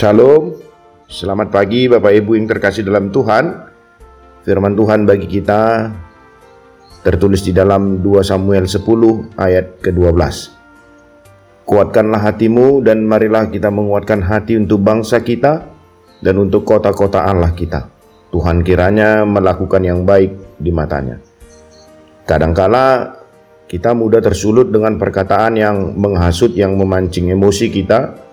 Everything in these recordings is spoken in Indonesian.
Shalom, selamat pagi Bapak Ibu yang terkasih dalam Tuhan. Firman Tuhan bagi kita tertulis di dalam 2 Samuel 10 ayat ke-12. Kuatkanlah hatimu dan marilah kita menguatkan hati untuk bangsa kita dan untuk kota-kota Allah kita. Tuhan kiranya melakukan yang baik di matanya. Kadangkala kita mudah tersulut dengan perkataan yang menghasut yang memancing emosi kita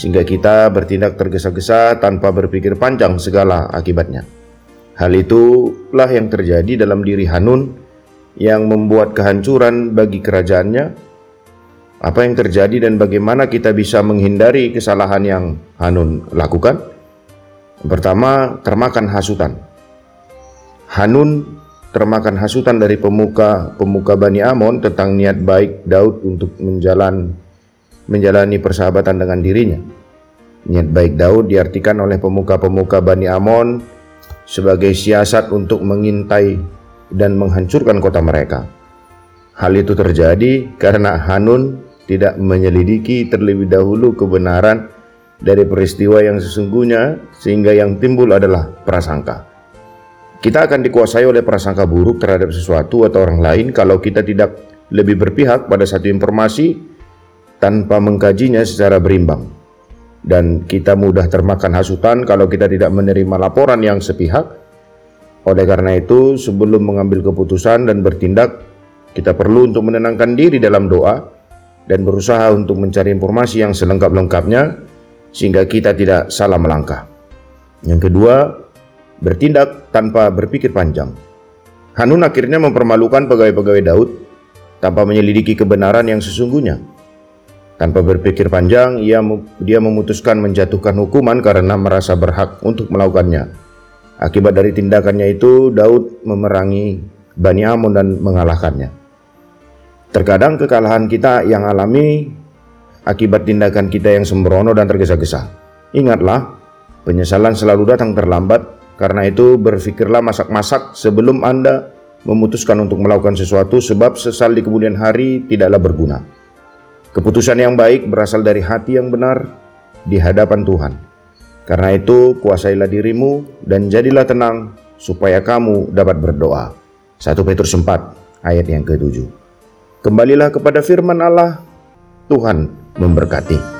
sehingga kita bertindak tergesa-gesa tanpa berpikir panjang segala akibatnya. Hal itulah yang terjadi dalam diri Hanun yang membuat kehancuran bagi kerajaannya. Apa yang terjadi dan bagaimana kita bisa menghindari kesalahan yang Hanun lakukan? Pertama, termakan hasutan. Hanun termakan hasutan dari pemuka-pemuka Bani Amon tentang niat baik Daud untuk menjalan menjalani persahabatan dengan dirinya. Niat baik Daud diartikan oleh pemuka-pemuka Bani Amon sebagai siasat untuk mengintai dan menghancurkan kota mereka. Hal itu terjadi karena Hanun tidak menyelidiki terlebih dahulu kebenaran dari peristiwa yang sesungguhnya sehingga yang timbul adalah prasangka. Kita akan dikuasai oleh prasangka buruk terhadap sesuatu atau orang lain kalau kita tidak lebih berpihak pada satu informasi tanpa mengkajinya secara berimbang. Dan kita mudah termakan hasutan kalau kita tidak menerima laporan yang sepihak. Oleh karena itu, sebelum mengambil keputusan dan bertindak, kita perlu untuk menenangkan diri dalam doa dan berusaha untuk mencari informasi yang selengkap-lengkapnya sehingga kita tidak salah melangkah. Yang kedua, bertindak tanpa berpikir panjang. Hanun akhirnya mempermalukan pegawai-pegawai Daud tanpa menyelidiki kebenaran yang sesungguhnya. Tanpa berpikir panjang, ia dia memutuskan menjatuhkan hukuman karena merasa berhak untuk melakukannya. Akibat dari tindakannya itu, Daud memerangi Bani Amon dan mengalahkannya. Terkadang kekalahan kita yang alami akibat tindakan kita yang sembrono dan tergesa-gesa. Ingatlah, penyesalan selalu datang terlambat, karena itu berpikirlah masak-masak sebelum Anda memutuskan untuk melakukan sesuatu sebab sesal di kemudian hari tidaklah berguna. Keputusan yang baik berasal dari hati yang benar di hadapan Tuhan. Karena itu, kuasailah dirimu dan jadilah tenang supaya kamu dapat berdoa. 1 Petrus 4 ayat yang ke-7. Kembalilah kepada firman Allah, Tuhan memberkati.